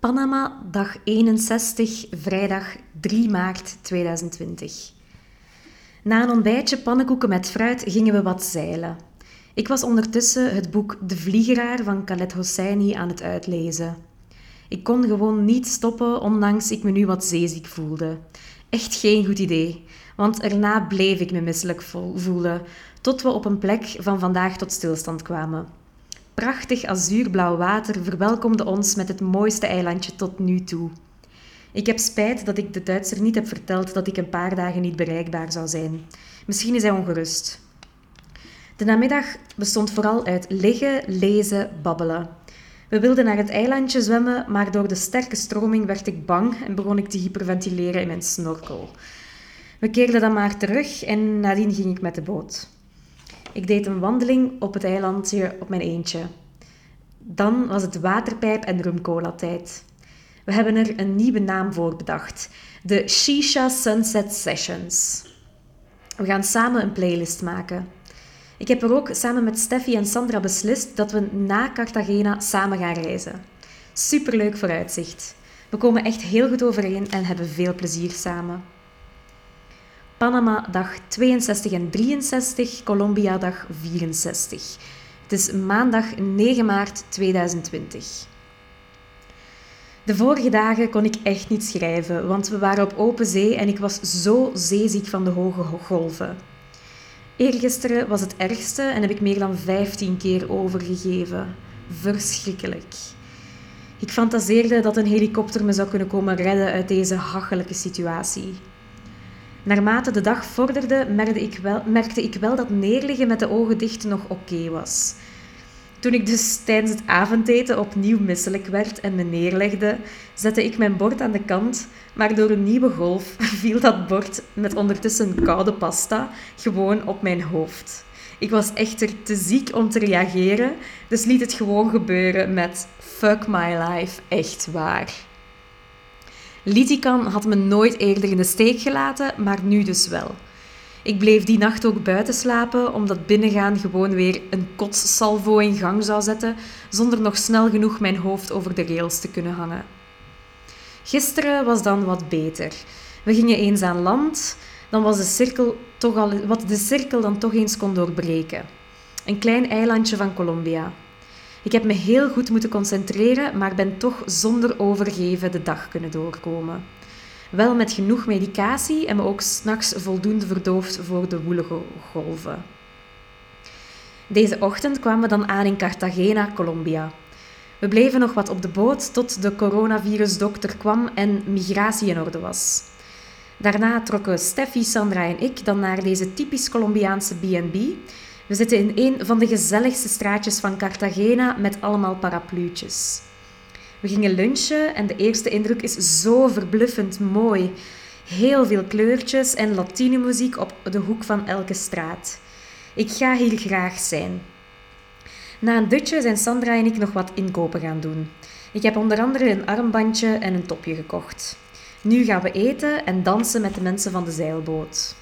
Panama, dag 61, vrijdag 3 maart 2020. Na een ontbijtje pannenkoeken met fruit gingen we wat zeilen. Ik was ondertussen het boek De Vliegeraar van Khaled Hosseini aan het uitlezen. Ik kon gewoon niet stoppen, ondanks ik me nu wat zeeziek voelde. Echt geen goed idee, want erna bleef ik me misselijk voelen, tot we op een plek van vandaag tot stilstand kwamen. Prachtig azuurblauw water verwelkomde ons met het mooiste eilandje tot nu toe. Ik heb spijt dat ik de Duitser niet heb verteld dat ik een paar dagen niet bereikbaar zou zijn. Misschien is hij ongerust. De namiddag bestond vooral uit liggen, lezen, babbelen. We wilden naar het eilandje zwemmen, maar door de sterke stroming werd ik bang en begon ik te hyperventileren in mijn snorkel. We keerden dan maar terug en nadien ging ik met de boot. Ik deed een wandeling op het eilandje op mijn eentje. Dan was het waterpijp- en rumcola-tijd. We hebben er een nieuwe naam voor bedacht: de Shisha Sunset Sessions. We gaan samen een playlist maken. Ik heb er ook samen met Steffi en Sandra beslist dat we na Cartagena samen gaan reizen. Superleuk vooruitzicht. We komen echt heel goed overeen en hebben veel plezier samen. Panama dag 62 en 63, Colombia dag 64. Het is maandag 9 maart 2020. De vorige dagen kon ik echt niet schrijven, want we waren op open zee en ik was zo zeeziek van de hoge golven. Eergisteren was het ergste en heb ik meer dan 15 keer overgegeven. Verschrikkelijk. Ik fantaseerde dat een helikopter me zou kunnen komen redden uit deze hachelijke situatie. Naarmate de dag vorderde, merkte ik wel, merkte ik wel dat neerliggen met de ogen dicht nog oké was. Toen ik dus tijdens het avondeten opnieuw misselijk werd en me neerlegde, zette ik mijn bord aan de kant, maar door een nieuwe golf viel dat bord met ondertussen koude pasta gewoon op mijn hoofd. Ik was echter te ziek om te reageren, dus liet het gewoon gebeuren met fuck my life, echt waar. Litikan had me nooit eerder in de steek gelaten, maar nu dus wel. Ik bleef die nacht ook buiten slapen, omdat binnengaan gewoon weer een kotssalvo in gang zou zetten, zonder nog snel genoeg mijn hoofd over de rails te kunnen hangen. Gisteren was dan wat beter. We gingen eens aan land, dan was de cirkel toch al, wat de cirkel dan toch eens kon doorbreken. Een klein eilandje van Colombia. Ik heb me heel goed moeten concentreren, maar ben toch zonder overgeven de dag kunnen doorkomen. Wel met genoeg medicatie en me ook s'nachts voldoende verdoofd voor de woelige golven. Deze ochtend kwamen we dan aan in Cartagena, Colombia. We bleven nog wat op de boot tot de coronavirusdokter kwam en migratie in orde was. Daarna trokken Steffi, Sandra en ik dan naar deze typisch Colombiaanse B&B, we zitten in een van de gezelligste straatjes van Cartagena met allemaal parapluutjes. We gingen lunchen en de eerste indruk is zo verbluffend mooi. Heel veel kleurtjes en latine muziek op de hoek van elke straat. Ik ga hier graag zijn. Na een dutje zijn Sandra en ik nog wat inkopen gaan doen. Ik heb onder andere een armbandje en een topje gekocht. Nu gaan we eten en dansen met de mensen van de zeilboot.